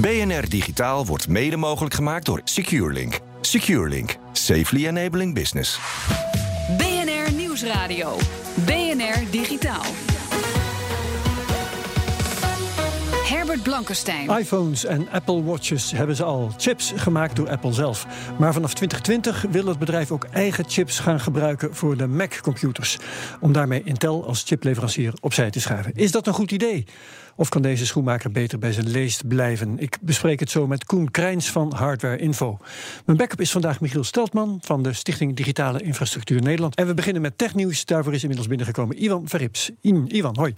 BNR Digitaal wordt mede mogelijk gemaakt door SecureLink. SecureLink. Safely enabling business. BNR Nieuwsradio. BNR Digitaal. Herbert Blankenstein. iPhones en Apple Watches hebben ze al. Chips gemaakt door Apple zelf. Maar vanaf 2020 wil het bedrijf ook eigen chips gaan gebruiken voor de Mac-computers. Om daarmee Intel als chipleverancier opzij te schuiven. Is dat een goed idee? Of kan deze schoenmaker beter bij zijn leest blijven? Ik bespreek het zo met Koen Krijns van Hardware Info. Mijn backup is vandaag Michiel Steltman van de Stichting Digitale Infrastructuur Nederland. En we beginnen met technieuws. Daarvoor is inmiddels binnengekomen Ivan Verrips. Ivan, hoi.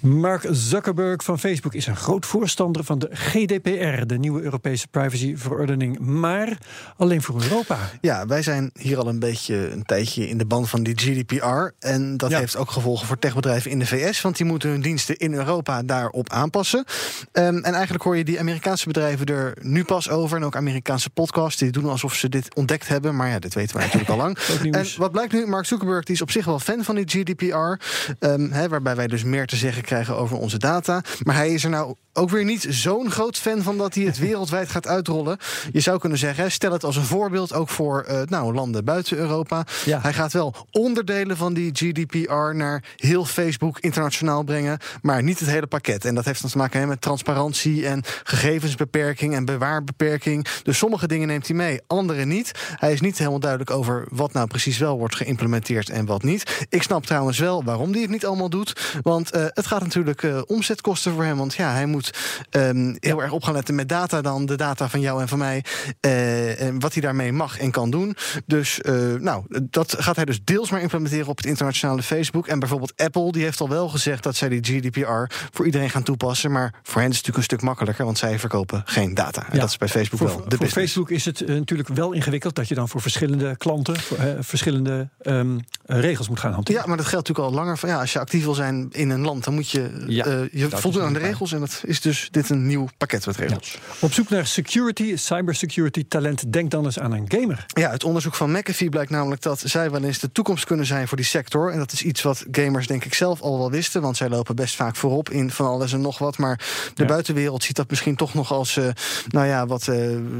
Mark Zuckerberg van Facebook is een groot voorstander van de GDPR, de nieuwe Europese privacyverordening, maar alleen voor Europa. Ja, wij zijn hier al een beetje een tijdje in de band van die GDPR. En dat Ja. heeft ook gevolgen voor techbedrijven in de VS, want die moeten hun diensten in Europa daarop aanpassen. Ehm, en eigenlijk hoor je die Amerikaanse bedrijven er nu pas over. En ook Amerikaanse podcasts, die doen alsof ze dit ontdekt hebben. Maar ja, dit weten wij natuurlijk al lang. En wat blijkt nu? Mark Zuckerberg die is op zich wel fan van die GDPR. ehm, waarbij wij dus meer te zeggen krijgen over onze data. Maar hij is er nou ook weer niet zo'n groot fan van dat hij het wereldwijd gaat uitrollen. Je zou kunnen zeggen, stel het als een voorbeeld ook voor eh, nou, landen buiten Europa. Ja. Hij gaat wel onderdelen van die GDPR naar heel Facebook internationaal brengen, maar niet het hele pakket. En dat heeft dan te maken met transparantie en gegevensbeperking en bewaarbeperking. Dus sommige dingen neemt hij mee, andere niet. Hij is niet helemaal duidelijk over wat nou precies wel wordt geïmplementeerd en wat niet. Ik snap trouwens wel waarom hij het niet allemaal doet. Want eh, het gaat natuurlijk eh, omzetkosten voor hem. Want ja, hij moet ehm, heel erg op gaan letten met data dan. De data van jou en van mij. eh, en wat hij daarmee mag en kan doen. Dus nou, dat gaat hij dus deels maar implementeren op het internationale Facebook. En bijvoorbeeld Apple, die heeft al wel gezegd dat zij die GDPR voor iedereen gaan toepassen. Maar voor hen is het natuurlijk een stuk makkelijker, want zij verkopen geen data. En Ja. dat is bij Facebook voor, wel de voor business. Facebook is het eh, natuurlijk wel ingewikkeld dat je dan voor verschillende klanten voor, eh, verschillende ehm, eh, regels moet gaan hanteren. Ja, maar dat geldt natuurlijk al langer. Van, ja, als je actief wil zijn in een land, dan moet je Ja, eh, je voldoen aan de regels. En dat is dus dit een nieuw pakket met regels. Op zoek naar security, cybersecurity talent, denk dan eens aan een gamer. Ja, het onderzoek van McAfee blijkt namelijk dat zij wel eens de toekomst kunnen zijn voor die sector. En dat is iets wat gamers denk ik zelf al wel wisten, want zij lopen best vaak voorop in van alles en nog wat. Maar de Ja. buitenwereld ziet dat misschien toch nog als, eh, nou ja, wat eh,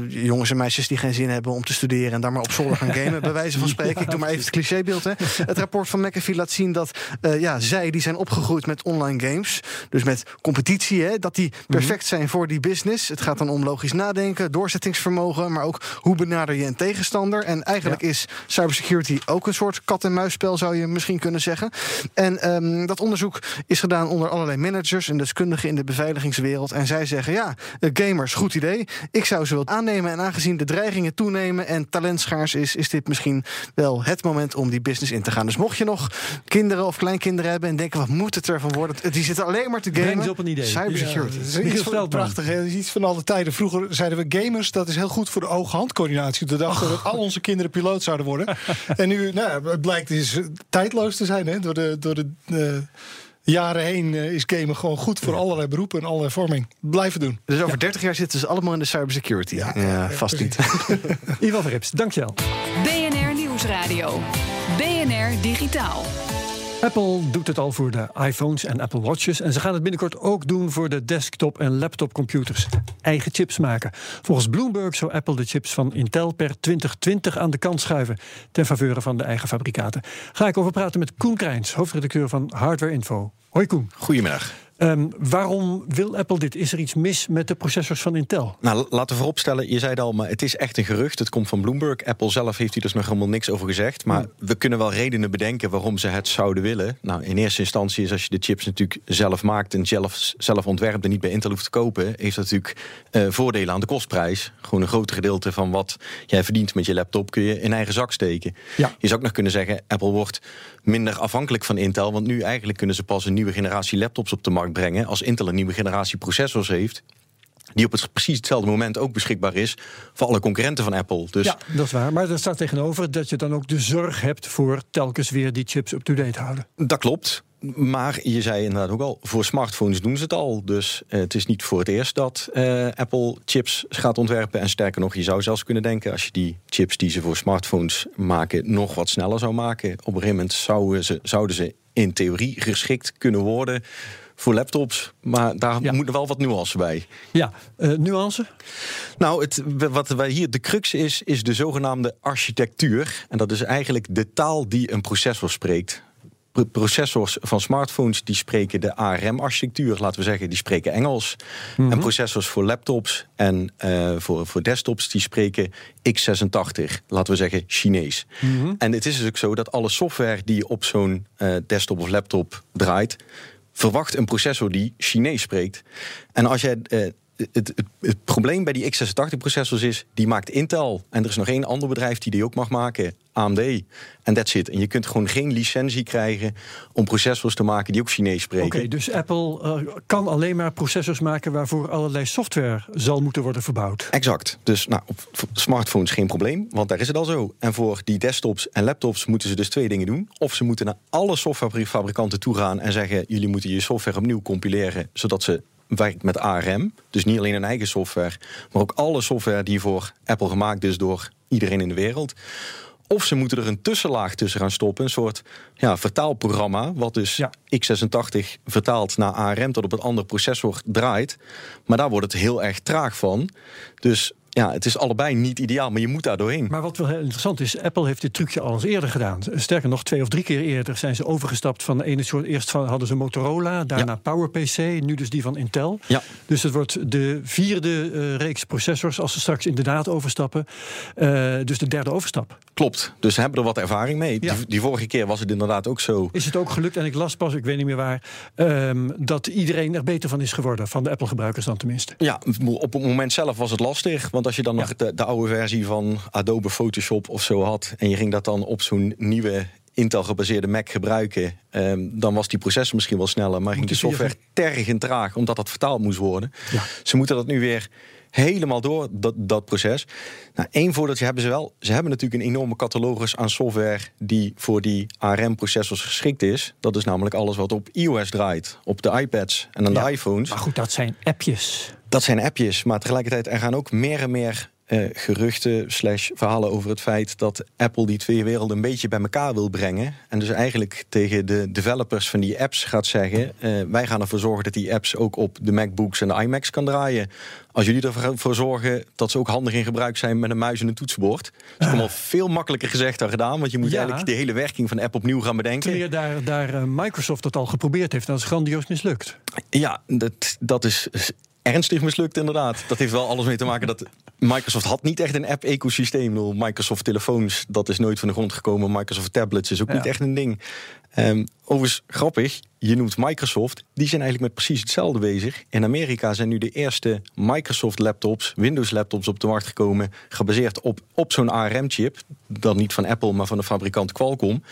jongens en meisjes die geen zin hebben om te studeren en daar maar op zolder gaan gamen, bij wijze van spreken. ik doe maar even het clichébeeld. Hè. Het rapport van McAfee laat zien dat eh, ja, zij die zijn opgegroeid met online games, dus met competitie, hè, dat die perfect zijn voor die business. Het gaat dan om logisch nadenken, doorzettingsvermogen, maar ook hoe benader je een tegenstander. En eigenlijk is cybersecurity ook een soort kat-en-muisspel, zou je misschien kunnen zeggen. En ehm, dat onderzoek is gedaan onder allerlei managers en deskundigen in de beveiligingswereld. En zij zeggen: ja, gamers, goed idee. Ik zou ze wel aannemen. En aangezien de dreigingen toenemen en talent schaars is, is dit misschien wel het moment om die business in te gaan. Dus mocht je nog kinderen of kleinkinderen hebben en denken: wat moet het ervan worden? Die zitten alleen maar te gamen. Breng ze op een idee. Cybersecurity. Ja, Dat is iets van, prachtig. hè. Dat is iets van alle tijden. Vroeger zeiden we gamers, dat is heel goed voor de oog-handcoördinatie. Toen dachten we dat al onze kinderen piloot zouden worden. en nu, nou, het blijkt dus tijdloos te zijn. Hè. Door de, door de eh, jaren heen eh, is gamen gewoon goed voor allerlei beroepen en allerlei vorming. Blijven doen. Dus over 30 jaar zitten ze allemaal in de cybersecurity. Ja, vast niet. Ivan Verrips, dankjewel. BNR Nieuwsradio. BNR Digitaal. Apple doet het al voor de iPhones en Apple Watches. En ze gaan het binnenkort ook doen voor de desktop- en laptopcomputers. Eigen chips maken. Volgens Bloomberg zou Apple de chips van Intel per 2020 aan de kant schuiven. Ten faveur van de eigen fabrikaten. Ga ik over praten met Koen Krijns, hoofdredacteur van Hardware Info. Hoi Koen. Goedemiddag. Ehm, waarom wil Apple dit? Is er iets mis met de processors van Intel? Nou, laten we vooropstellen, je zei het al, maar het is echt een gerucht. Het komt van Bloomberg. Apple zelf heeft hier dus nog helemaal niks over gezegd. Maar we kunnen wel redenen bedenken waarom ze het zouden willen. Nou, in eerste instantie is als je de chips natuurlijk zelf maakt en zelf, zelf ontwerpt en niet bij Intel hoeft te kopen, heeft dat natuurlijk eh, voordelen aan de kostprijs. Gewoon een groot gedeelte van wat jij verdient met je laptop kun je in eigen zak steken. Ja. Je zou ook nog kunnen zeggen, Apple wordt minder afhankelijk van Intel. Want nu eigenlijk kunnen ze pas een nieuwe generatie laptops op de markt brengen. Als Intel een nieuwe generatie processors heeft. die op het precies hetzelfde moment ook beschikbaar is voor alle concurrenten van Apple. Dus ja, dat is waar. Maar er staat tegenover dat je dan ook de zorg hebt voor telkens weer die chips up-to-date houden. Dat klopt. Maar je zei inderdaad ook al, voor smartphones doen ze het al. Dus uh, het is niet voor het eerst dat uh, Apple chips gaat ontwerpen. En sterker nog, je zou zelfs kunnen denken... als je die chips die ze voor smartphones maken... nog wat sneller zou maken. Op een gegeven moment zouden ze, zouden ze in theorie geschikt kunnen worden voor laptops. Maar daar ja. moet wel wat nuance bij. Ja, uh, nuance? Nou, het, wat wij hier de crux is, is de zogenaamde architectuur. En dat is eigenlijk de taal die een processor spreekt processors van smartphones die spreken de ARM-architectuur, laten we zeggen, die spreken Engels. Mhm. En processors voor laptops en uh, voor, voor desktops die spreken x86, laten we zeggen Chinees. Mhm. En het is dus ook zo dat alle software die op zo'n uh, desktop of laptop draait, verwacht een processor die Chinees spreekt. En als jij uh, het, het, het, probleem bij die x86-processors is, die maakt Intel. En er is nog één ander bedrijf die die ook mag maken, AMD. En that's it. En je kunt gewoon geen licentie krijgen om processors te maken die ook Chinees spreken. Oké, okay, dus Apple uh, kan alleen maar processors maken waarvoor allerlei software zal moeten worden verbouwd. Exact. Dus nou, op smartphones geen probleem, want daar is het al zo. En voor die desktops en laptops moeten ze dus twee dingen doen. Of ze moeten naar alle softwarefabrikanten toe gaan en zeggen: jullie moeten je software opnieuw compileren, zodat ze werkt met ARM. Dus niet alleen een eigen software, maar ook alle software die voor Apple gemaakt is door iedereen in de wereld. Of ze moeten er een tussenlaag tussen gaan stoppen. Een soort ja, vertaalprogramma. Wat dus ja. x86 vertaalt naar ARM tot op een andere processor draait. Maar daar wordt het heel erg traag van. Dus ja, het is allebei niet ideaal, maar je moet daar doorheen. Maar wat wel heel interessant is, Apple heeft dit trucje al eens eerder gedaan. Sterker nog, twee of drie keer eerder zijn ze overgestapt van de ene soort. Eerst van, hadden ze Motorola, daarna ja. PowerPC, nu dus die van Intel. Ja. Dus het wordt de vierde uh, reeks processors als ze straks inderdaad overstappen. Uh, dus de derde overstap. Klopt, dus ze hebben er wat ervaring mee. Ja. Die, die, vorige keer was het inderdaad ook zo. Is het ook gelukt, en ik las pas, ik weet niet meer waar, um, dat iedereen er beter van is geworden, van de Apple-gebruikers dan tenminste. Ja, op het moment zelf was het lastig, want als je dan Ja. nog de, de oude versie van Adobe Photoshop of zo had... en je ging dat dan op zo'n nieuwe Intel-gebaseerde Mac gebruiken... ehm, dan was die processor misschien wel sneller... maar ging de software tergend traag, omdat dat vertaald moest worden. Ja. Ze moeten dat nu weer helemaal door, dat, dat proces. Nou, één voordeeltje hebben ze wel. Ze hebben natuurlijk een enorme catalogus aan software... die voor die ARM-processors geschikt is. Dat is namelijk alles wat op iOS draait. Op de iPads en aan Ja. de iPhones. Maar goed, dat zijn appjes. Dat zijn appjes, maar tegelijkertijd er gaan ook meer en meer eh, geruchten slash verhalen over het feit dat Apple die twee werelden een beetje bij elkaar wil brengen. En dus eigenlijk tegen de developers van die apps gaat zeggen: eh, wij gaan ervoor zorgen dat die apps ook op de MacBooks en de iMacs kan draaien. Als jullie ervoor zorgen dat ze ook handig in gebruik zijn met een muis en een toetsenbord. Dat is allemaal veel makkelijker gezegd dan gedaan, want je moet Ja. eigenlijk de hele werking van de app opnieuw gaan bedenken. Wanneer daar, daar eh, Microsoft dat al geprobeerd heeft, dat is grandioos mislukt. Ja, dat, dat is ernstig mislukt inderdaad. Dat heeft wel alles mee te maken dat Microsoft had niet echt een app-ecosysteem. Microsoft telefoons, dat is nooit van de grond gekomen. Microsoft tablets is ook Ja. niet echt een ding. Ehm, overigens, grappig, je noemt Microsoft. Die zijn eigenlijk met precies hetzelfde bezig. In Amerika zijn nu de eerste Microsoft laptops, Windows laptops op de markt gekomen. Gebaseerd op, op zo'n ARM-chip. Dan niet van Apple, maar van de fabrikant Qualcomm.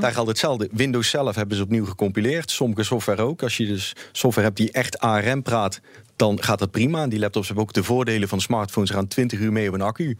Daar geldt hetzelfde. Windows zelf hebben ze opnieuw gecompileerd. Sommige software ook. Als je dus software hebt die echt ARM praat, dan gaat dat prima. Die laptops hebben ook de voordelen van smartphones. Er gaan 20 uur mee op een accu.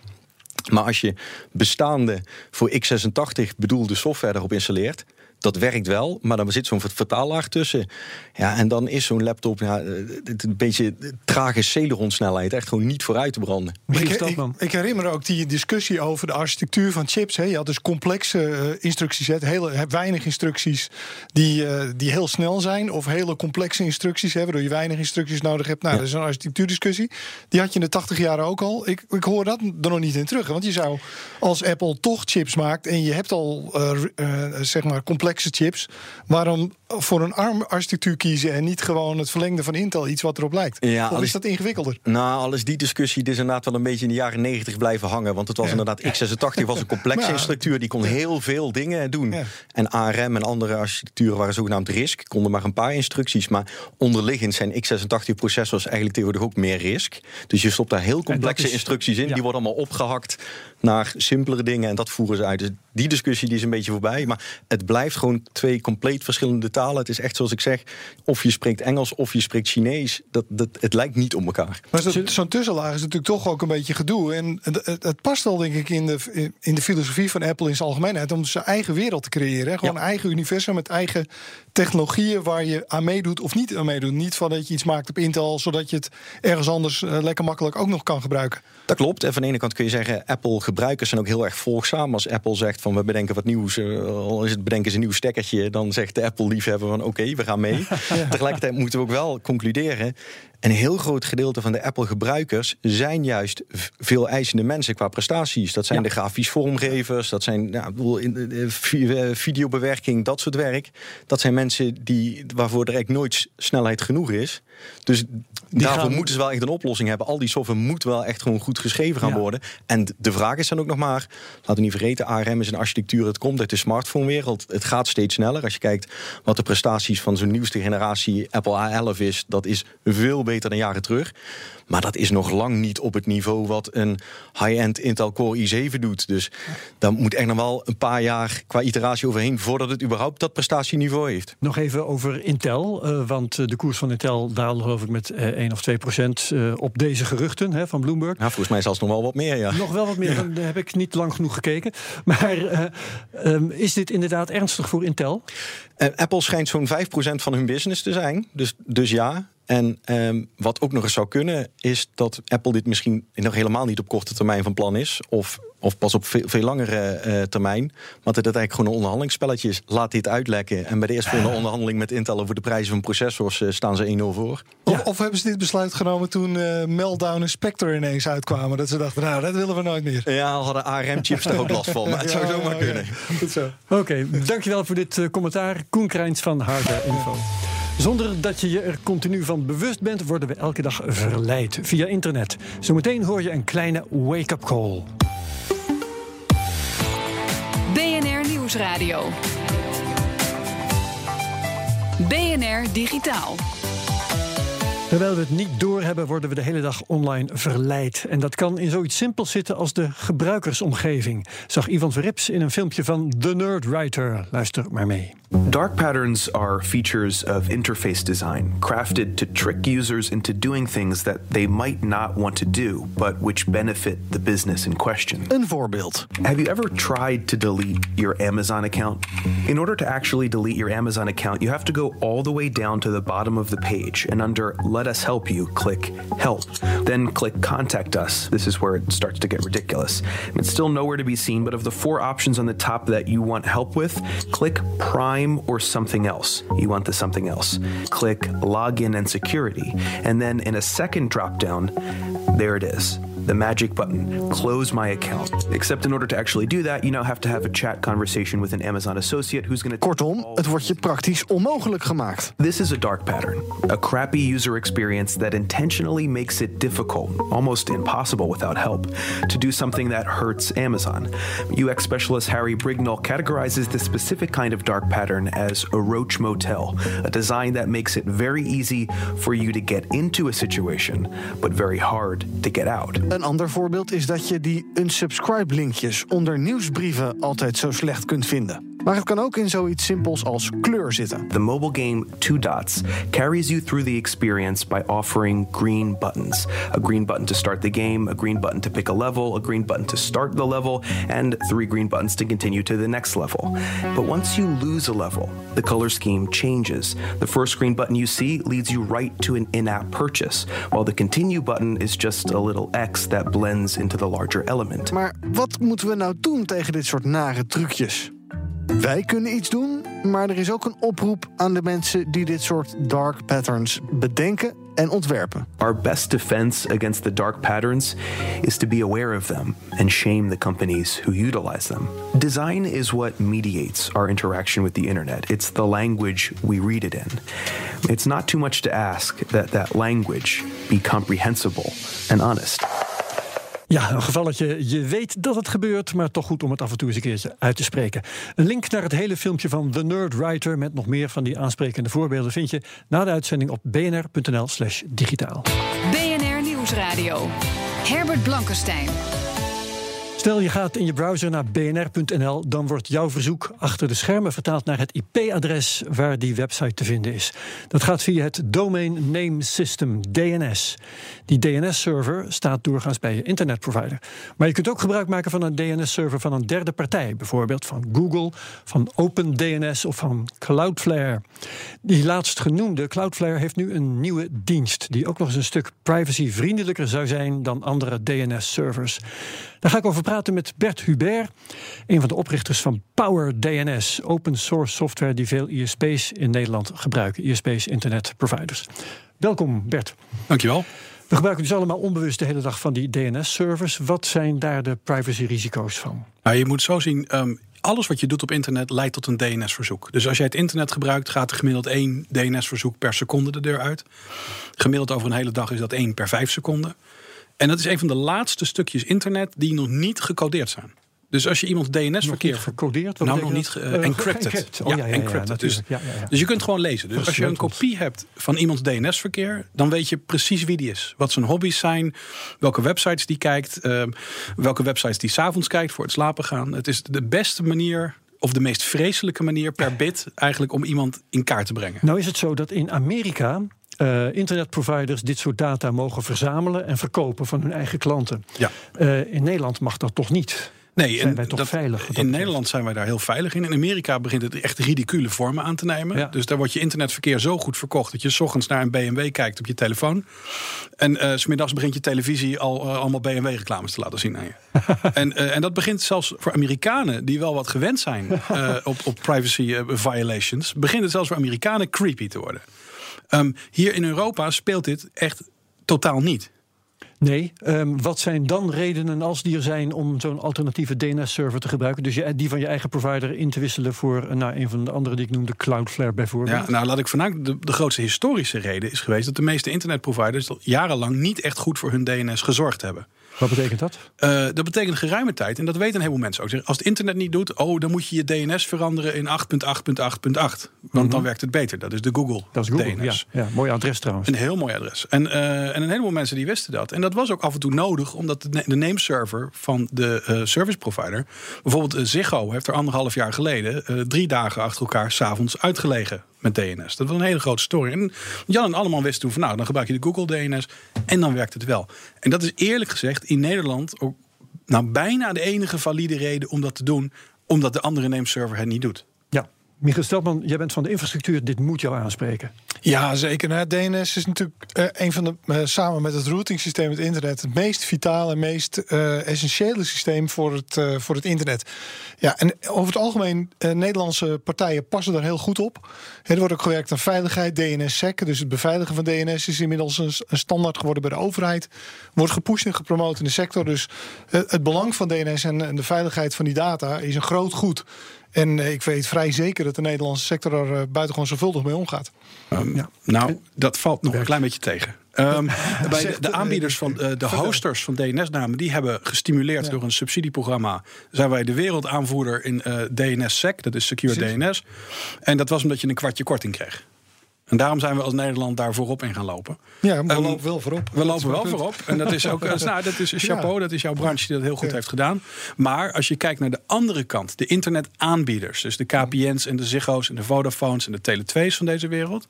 Maar als je bestaande voor x86 bedoelde software erop installeert, dat werkt wel, maar dan zit zo'n vertaallaag tussen. Ja, en dan is zo'n laptop ja, eh, een beetje trage Celeron-snelheid. Echt gewoon niet vooruit te branden. Ik, ik, ik herinner me ook die discussie over de architectuur van chips. Hè. Je had dus complexe eh, instructies, hè. Hele, weinig instructies die, eh, die heel snel zijn. Of hele complexe instructies, hè, waardoor je weinig instructies nodig hebt. Nou, Ja. dat is een architectuurdiscussie. Die had je in de 80 jaren ook al. Ik, ik hoor dat er nog niet in terug. hè. Want je zou, als Apple toch chips maakt en je hebt al eh, eh, zeg maar complexe chips, waarom voor een ARM-architectuur kiezen en niet gewoon het verlengde van Intel, iets wat erop lijkt? Ja, of alles- is dat ingewikkelder? Nou, al is die discussie dus inderdaad wel een beetje in de jaren 90 blijven hangen. Want het was Ja. inderdaad, x86 was een complexe ja. structuur. Die kon heel veel dingen doen. Ja. En ARM en andere architecturen waren zogenaamd RISC. Konden maar een paar instructies. Maar onderliggend zijn x86-processors eigenlijk tegenwoordig ook meer RISC. Dus je stopt daar heel complexe is- instructies in. ja. Die worden allemaal opgehakt naar simpelere dingen. En dat voeren ze uit. Dus die discussie die is een beetje voorbij. Maar het blijft gewoon twee compleet verschillende talen. Het is echt zoals ik zeg, of je spreekt Engels of je spreekt Chinees. Dat, dat, het lijkt niet op elkaar. Maar zo'n tussenlaag is natuurlijk toch ook een beetje gedoe. En het, het, past wel, denk ik, in de, in de filosofie van Apple in zijn algemeenheid... om zijn eigen wereld te creëren. Gewoon een eigen universum met eigen technologieën... waar je aan meedoet of niet aan meedoet. Niet van dat je iets maakt op Intel... zodat je het ergens anders uh, lekker makkelijk ook nog kan gebruiken. Dat klopt. En van de ene kant kun je zeggen... Apple-gebruikers zijn ook heel erg volgzaam. Als Apple zegt van we bedenken wat nieuws... Uh, al is het bedenken ze een nieuw stekkertje... dan zegt de Apple-liefhebber van oké, we gaan mee. Tegelijkertijd moeten we ook wel concluderen... Een heel groot gedeelte van de Apple-gebruikers zijn juist veel eisende mensen qua prestaties. Dat zijn de grafisch vormgevers, dat zijn nou, in de videobewerking, dat soort werk. Dat zijn mensen die, waarvoor er echt nooit snelheid genoeg is. Dus daarvoor moeten ze wel echt een oplossing hebben. Al die software moet wel echt gewoon goed geschreven gaan worden. En de vraag is dan ook nog maar, laten we niet vergeten, ARM is een architectuur, het komt uit de smartphone-wereld. Het gaat steeds sneller. Als je kijkt wat de prestaties van zo'n nieuwste generatie Apple A11 is, dat is veel beter dan jaren terug. Maar dat is nog lang niet op het niveau wat een high-end Intel Core i7 doet. Dus daar moet echt nog wel een paar jaar qua iteratie overheen voordat het überhaupt dat prestatieniveau heeft. Nog even over Intel, uh, want de koers van Intel daalde geloof ik met uh, 1 of 2 procent uh, op deze geruchten hè, van Bloomberg. Ja, volgens mij zelfs nog wel wat meer. Ja. Nog wel wat meer, ja. daar heb ik niet lang genoeg gekeken. Maar um, is dit inderdaad ernstig voor Intel? Apple schijnt zo'n 5% van hun business te zijn. Dus, dus ja, en um, wat ook nog eens zou kunnen, is dat Apple dit misschien nog helemaal niet op korte termijn van plan is. Of, of pas op veel, veel langere uh, termijn. Want het eigenlijk gewoon een onderhandelingsspelletje is. Laat dit uitlekken. En bij de eerste onderhandeling met Intel over de prijzen van processors uh, staan ze 1-0 voor. Of, ja. of, hebben ze dit besluit genomen toen uh, Meltdown en Spectre ineens uitkwamen? Dat ze dachten, nou, dat willen we nooit meer. Ja, hadden ARM-chips er ook last van. Maar het zou ja, zomaar kunnen. Goed zo. Oké, okay, dankjewel voor dit commentaar. Koen Krijns van Hardware Info. Zonder dat je je er continu van bewust bent, worden we elke dag verleid via internet. Zometeen hoor je een kleine wake-up call. BNR Nieuwsradio. BNR Digitaal. Terwijl we het niet doorhebben, worden we de hele dag online verleid. En dat kan in zoiets simpels zitten als de gebruikersomgeving. Zag Ivan Verrips in een filmpje van The Nerdwriter. Luister maar mee. Dark patterns are features of interface design, crafted to trick users into doing things that they might not want to do, but which benefit the business in question. Een voorbeeld. Have you ever tried to delete your Amazon account? In order to actually delete your Amazon account, you have to go all the way down to the bottom of the page and under Let Us Help You, click Help. Then click Contact Us. This is where it starts to get ridiculous. It's still nowhere to be seen, but of the four options on the top that you want help with, click Prime or something else. You want the something else. Click Login and Security. And then in a second drop down, there it is the magic button, close my account. Except in order to actually do that, you now have to have a chat conversation with an Amazon associate who's going to. Kortom, oh. het wordt je praktisch onmogelijk gemaakt. This is a dark pattern, a crappy user experience that intentionally makes it difficult, almost impossible without help, to do something that hurts Amazon. UX specialist Harry Brignall categorizes this specific kind of dark pattern as a roach motel, a design that makes it very easy for you to get into a situation, but very hard to get out. Een ander voorbeeld is dat je die unsubscribe-linkjes onder nieuwsbrieven altijd zo slecht kunt vinden. Maar het kan ook in zoiets simpels als kleur zitten. The mobile game Two Dots carries you through the experience by offering green buttons. A green button to start the game, a green button to pick a level, a green button to start the level, and three green buttons to continue to the next level. But once you lose a level, the color scheme changes. The first green button you see leads you right to an in-app purchase, while the continue button is just a little X that blends into the larger element. Maar wat moeten we nou doen tegen dit soort nare trucjes? Wij kunnen iets doen, maar er is ook een oproep aan de mensen die dit soort dark patterns bedenken en ontwerpen. Our best defense against the dark patterns is to be aware of them and shame the companies who utilize them. Design is what mediates our interaction with the internet. It's the language we read it in. It's not too much to ask that that language be comprehensible and honest. Ja, een gevalletje, je weet dat het gebeurt, maar toch goed om het af en toe eens een keertje uit te spreken. Een link naar het hele filmpje van The Nerd Writer met nog meer van die aansprekende voorbeelden vind je na de uitzending op bnr.nl/slash digitaal. BNR Nieuwsradio. Herbert Blankenstein. Stel je gaat in je browser naar bnr.nl, dan wordt jouw verzoek achter de schermen vertaald naar het IP-adres waar die website te vinden is. Dat gaat via het Domain Name System, DNS. Die DNS-server staat doorgaans bij je internetprovider. Maar je kunt ook gebruik maken van een DNS-server van een derde partij, bijvoorbeeld van Google, van OpenDNS of van Cloudflare. Die laatstgenoemde Cloudflare heeft nu een nieuwe dienst die ook nog eens een stuk privacyvriendelijker zou zijn dan andere DNS-servers. Daar ga ik over praten met Bert Hubert, een van de oprichters van Power DNS, open source software die veel ISP's in Nederland gebruiken, ISP's internet providers. Welkom Bert. Dankjewel. We gebruiken dus allemaal onbewust de hele dag van die DNS-servers. Wat zijn daar de privacy-risico's van? Nou, je moet zo zien. Um, alles wat je doet op internet leidt tot een DNS-verzoek. Dus als jij het internet gebruikt, gaat er gemiddeld één DNS-verzoek per seconde de deur uit. Gemiddeld over een hele dag is dat één per vijf seconden. En dat is een van de laatste stukjes internet die nog niet gecodeerd zijn. Dus als je iemand DNS-verkeer. gecodeerd? Nou, nog niet uh, encrypted. Oh, ja, ja, ja, encrypted. Dus, dus, je kunt gewoon lezen. Dus als je een kopie hebt van iemands DNS-verkeer, dan weet je precies wie die is. Wat zijn hobby's zijn, welke websites die kijkt, uh, welke websites die s'avonds kijkt voor het slapen gaan. Het is de beste manier of de meest vreselijke manier per bit eigenlijk om iemand in kaart te brengen. Nou is het zo dat in Amerika uh, internetproviders dit soort data mogen verzamelen en verkopen van hun eigen klanten. Ja. Uh, in Nederland mag dat toch niet? Nee, zijn wij toch dat, veilig? In Nederland zijn wij daar heel veilig in. In Amerika begint het echt ridicule vormen aan te nemen. Ja. Dus daar wordt je internetverkeer zo goed verkocht dat je s ochtends naar een BMW kijkt op je telefoon. En uh, smiddags begint je televisie al uh, allemaal BMW-reclames te laten zien aan je. en, uh, en dat begint zelfs voor Amerikanen die wel wat gewend zijn op, op privacy violations. Begint het zelfs voor Amerikanen creepy te worden. Um, hier in Europa speelt dit echt totaal niet. Nee, um, wat zijn dan redenen als die er zijn om zo'n alternatieve DNS-server te gebruiken? Dus je, die van je eigen provider in te wisselen voor nou, een van de andere die ik noemde, Cloudflare bijvoorbeeld? Ja, nou laat ik vanuit de, de grootste historische reden is geweest dat de meeste internetproviders jarenlang niet echt goed voor hun DNS gezorgd hebben. Wat betekent dat? Uh, dat betekent geruime tijd, en dat weten een heleboel mensen ook. Als het internet niet doet, oh, dan moet je je DNS veranderen in 8.8.8.8. Want mm -hmm. dan werkt het beter. Dat is de Google, dat is Google DNS. Ja, ja, mooi adres trouwens. Een heel mooi adres. En, uh, en een heleboel mensen die wisten dat. En dat was ook af en toe nodig, omdat de, de nameserver van de uh, service provider, bijvoorbeeld Ziggo, heeft er anderhalf jaar geleden drie dagen achter elkaar s'avonds uitgelegen met DNS. Dat was een hele grote story. En Jan en allemaal wisten toen van nou, dan gebruik je de Google DNS en dan werkt het wel. En dat is eerlijk gezegd in Nederland ook nou, bijna de enige valide reden om dat te doen, omdat de andere nameserver het niet doet. Michiel Steltman, jij bent van de infrastructuur, dit moet jou aanspreken. Ja, zeker. Nou, DNS is natuurlijk uh, een van de, uh, samen met het routing systeem, het internet, het meest vitale meest uh, essentiële systeem voor het, voor het internet. Ja, en over het algemeen, Nederlandse partijen passen daar heel goed op. Er wordt ook gewerkt aan veiligheid, DNS-sec. Dus het beveiligen van DNS is inmiddels een, standaard geworden bij de overheid. Wordt gepusht en gepromoot in de sector. Dus het belang van DNS en de veiligheid van die data is een groot goed. En uh, ik weet vrij zeker dat de Nederlandse sector er uh, buitengewoon zorgvuldig mee omgaat. Um, ja. Nou, dat valt nog een klein beetje tegen. Um, bij de, de, aanbieders van uh, de hosters van DNS-namen, die hebben gestimuleerd ja. door een subsidieprogramma. Zijn wij de wereldaanvoerder in DNS-SEC, dat is Secure Precies. DNS. En dat was omdat je een kwartje korting kreeg. En daarom zijn we als Nederland daar voorop in gaan lopen. Ja, maar we um, lopen wel voorop. We lopen wel voorop. En dat is ook nou, dat is chapeau, ja. dat is jouw branche die dat heel goed ja. heeft gedaan. Maar als je kijkt naar de andere kant, de internetaanbieders, dus de KPN's en de Ziggo's en de Vodafones en de Tele2's van deze wereld,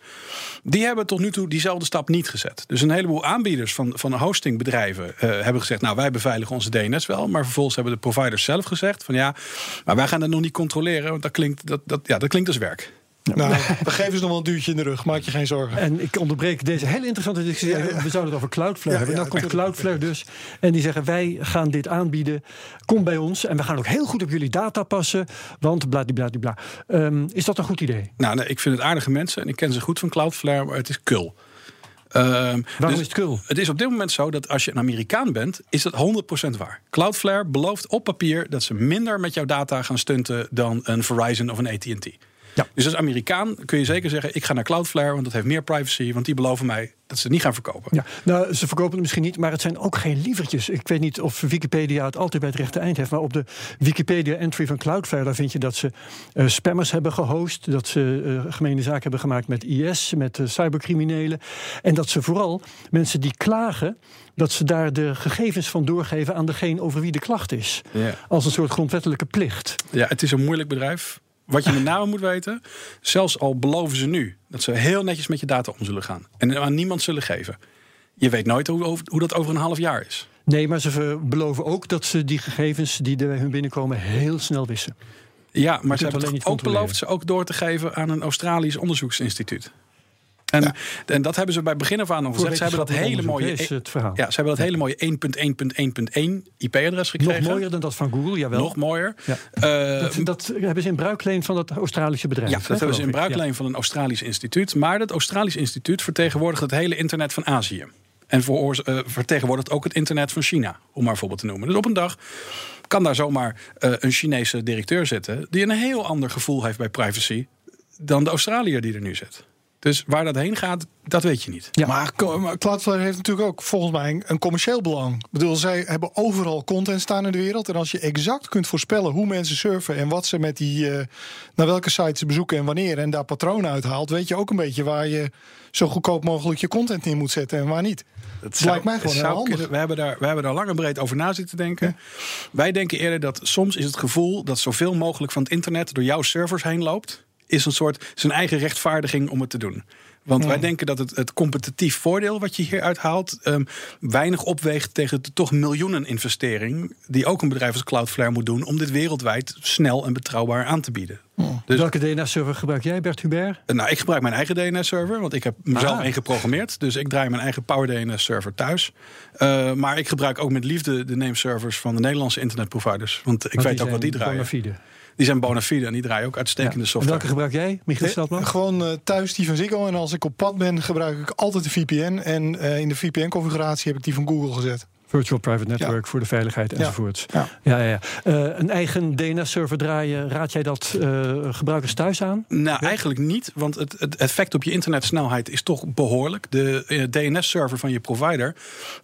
die hebben tot nu toe diezelfde stap niet gezet. Dus een heleboel aanbieders van, van hostingbedrijven uh, hebben gezegd, nou wij beveiligen onze DNS wel, maar vervolgens hebben de providers zelf gezegd van ja, maar wij gaan dat nog niet controleren, want dat klinkt, dat, dat, ja, dat klinkt als werk. Nou, we geven ze nog wel een duwtje in de rug, maak je geen zorgen. En ik onderbreek deze hele interessante discussie. We zouden het over Cloudflare hebben. Nou komt Cloudflare dus. En die zeggen: wij gaan dit aanbieden. Kom bij ons. En we gaan ook heel goed op jullie data passen. Want bladibladibla. Um, is dat een goed idee? Nou, nee, ik vind het aardige mensen. En ik ken ze goed van Cloudflare, maar het is kul. Um, Waarom dus is het kul? Het is op dit moment zo dat als je een Amerikaan bent, is dat 100% waar. Cloudflare belooft op papier dat ze minder met jouw data gaan stunten dan een Verizon of een AT&T. Dus als Amerikaan kun je zeker zeggen: ik ga naar Cloudflare, want dat heeft meer privacy. Want die beloven mij dat ze het niet gaan verkopen. Ja, nou, ze verkopen het misschien niet, maar het zijn ook geen lievertjes. Ik weet niet of Wikipedia het altijd bij het rechte eind heeft, maar op de Wikipedia-entry van Cloudflare daar vind je dat ze uh, spammers hebben gehost, dat ze uh, gemene zaken hebben gemaakt met IS, met uh, cybercriminelen. En dat ze vooral mensen die klagen, dat ze daar de gegevens van doorgeven aan degene over wie de klacht is. Ja. Als een soort grondwettelijke plicht. Ja, het is een moeilijk bedrijf. Wat je met name moet weten, zelfs al beloven ze nu dat ze heel netjes met je data om zullen gaan en aan niemand zullen geven. Je weet nooit hoe, hoe dat over een half jaar is. Nee, maar ze beloven ook dat ze die gegevens die bij hun binnenkomen heel snel wissen. Ja, maar ze hebben ook beloofd ze ook door te geven aan een Australisch onderzoeksinstituut. En, ja. en dat hebben ze bij begin af aan al gezegd. Ze hebben dat hele mooie. Is het verhaal. Ja, ze hebben dat hele mooie 1.1.1.1 IP-adres gekregen. Nog mooier dan dat van Google, jawel. Nog mooier. Ja. Uh, dat, dat, hebben ze in bruikleen van dat Australische bedrijf. Ja, dat hè, hebben ze in bruikleen ja. van een Australisch instituut. Maar dat Australisch instituut vertegenwoordigt het hele internet van Azië. En uh, vertegenwoordigt ook het internet van China, om maar voorbeeld te noemen. Dus op een dag kan daar zomaar uh, een Chinese directeur zitten... die een heel ander gevoel heeft bij privacy dan de Australiër die er nu zit. Dus waar dat heen gaat, dat weet je niet. Ja. Maar Cloudflare heeft natuurlijk ook volgens mij een commercieel belang. Ik bedoel, zij hebben overal content staan in de wereld. En als je exact kunt voorspellen hoe mensen surfen en wat ze met die. Uh, naar welke sites ze bezoeken en wanneer. en daar patronen uithaalt, weet je ook een beetje waar je zo goedkoop mogelijk je content in moet zetten en waar niet. Dat lijkt mij gewoon heel handig. We hebben, daar, we hebben daar lang en breed over na zitten denken. Ja. Wij denken eerder dat soms is het gevoel dat zoveel mogelijk van het internet door jouw servers heen loopt is een soort zijn eigen rechtvaardiging om het te doen. Want wij denken dat het, het competitief voordeel wat je hier uithaalt... Um, weinig opweegt tegen de toch miljoenen investering... die ook een bedrijf als Cloudflare moet doen... om dit wereldwijd snel en betrouwbaar aan te bieden. Dus, Welke DNS-server gebruik jij, Bert Hubert? Nou, ik gebruik mijn eigen DNS-server, want ik heb mezelf ah. één geprogrammeerd. Dus ik draai mijn eigen Power DNS-server thuis. Uh, maar ik gebruik ook met liefde de nameservers van de Nederlandse internetproviders. Want ik want weet ook wat die draaien. Die zijn bona fide en die draaien ook uitstekende ja. software. En welke gebruik jij, Michiel Steltman? Gewoon uh, thuis die van Ziggo. En als ik op pad ben, gebruik ik altijd de VPN. En uh, in de VPN-configuratie heb ik die van Google gezet. Virtual Private Network voor de veiligheid enzovoort. Ja. Ja. Ja, ja, uh, een eigen DNS-server draaien, raad jij dat uh, gebruikers thuis aan? Nou, eigenlijk niet, want het, het, effect op je internetsnelheid is toch behoorlijk. De uh, DNS-server van je provider,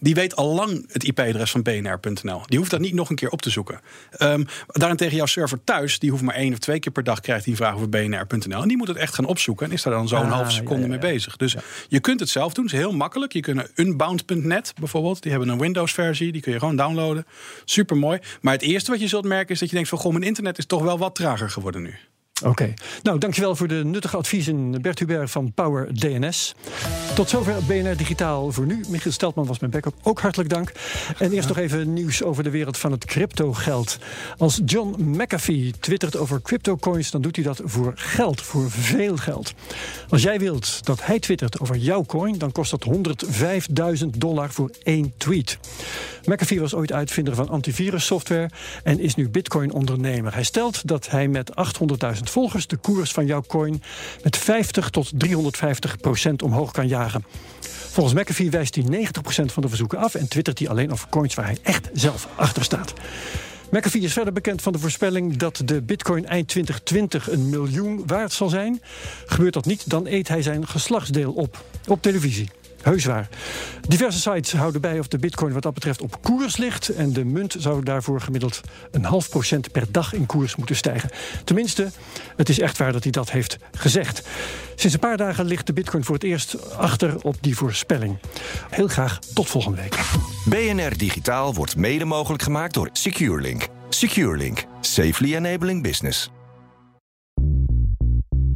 die weet al lang het IP-adres van bnr.nl. Die hoeft dat niet nog een keer op te zoeken. Um, daarentegen jouw server thuis, die hoeft maar één of twee keer per dag krijgt die vraag over bnr.nl. En die moet het echt gaan opzoeken en is daar dan zo'n ah, halve seconde mee bezig. Dus je kunt het zelf doen, het is heel makkelijk. Je kunt unbound.net bijvoorbeeld, die hebben een Windows die kun je gewoon downloaden. Super mooi. Maar het eerste wat je zult merken is dat je denkt van goh, mijn internet is toch wel wat trager geworden nu. Oké. Okay. Nou, dankjewel voor de nuttige adviezen, Bert Hubert van Power DNS. Tot zover BNR Digitaal voor nu. Michiel Steltman was mijn backup. Ook hartelijk dank. En eerst nog even nieuws over de wereld van het cryptogeld. Als John McAfee twittert over cryptocoins, dan doet hij dat voor geld, voor veel geld. Als jij wilt dat hij twittert over jouw coin, dan kost dat 105.000 dollar voor één tweet. McAfee was ooit uitvinder van antivirussoftware en is nu Bitcoin-ondernemer. Hij stelt dat hij met 800.000 volgers de koers van jouw coin met 50 tot 350 procent omhoog kan jagen. Volgens McAfee wijst hij 90 procent van de verzoeken af en twittert hij alleen over coins waar hij echt zelf achter staat. McAfee is verder bekend van de voorspelling dat de bitcoin eind 2020 een miljoen waard zal zijn. Gebeurt dat niet, dan eet hij zijn geslachtsdeel op. Op televisie. Heus waar. Diverse sites houden bij of de bitcoin wat dat betreft op koers ligt. En de munt zou daarvoor gemiddeld een half procent per dag in koers moeten stijgen. Tenminste, het is echt waar dat hij dat heeft gezegd. Sinds een paar dagen ligt de bitcoin voor het eerst achter op die voorspelling. Heel graag tot volgende week. BNR Digitaal wordt mede mogelijk gemaakt door SecureLink. SecureLink. Safely enabling business.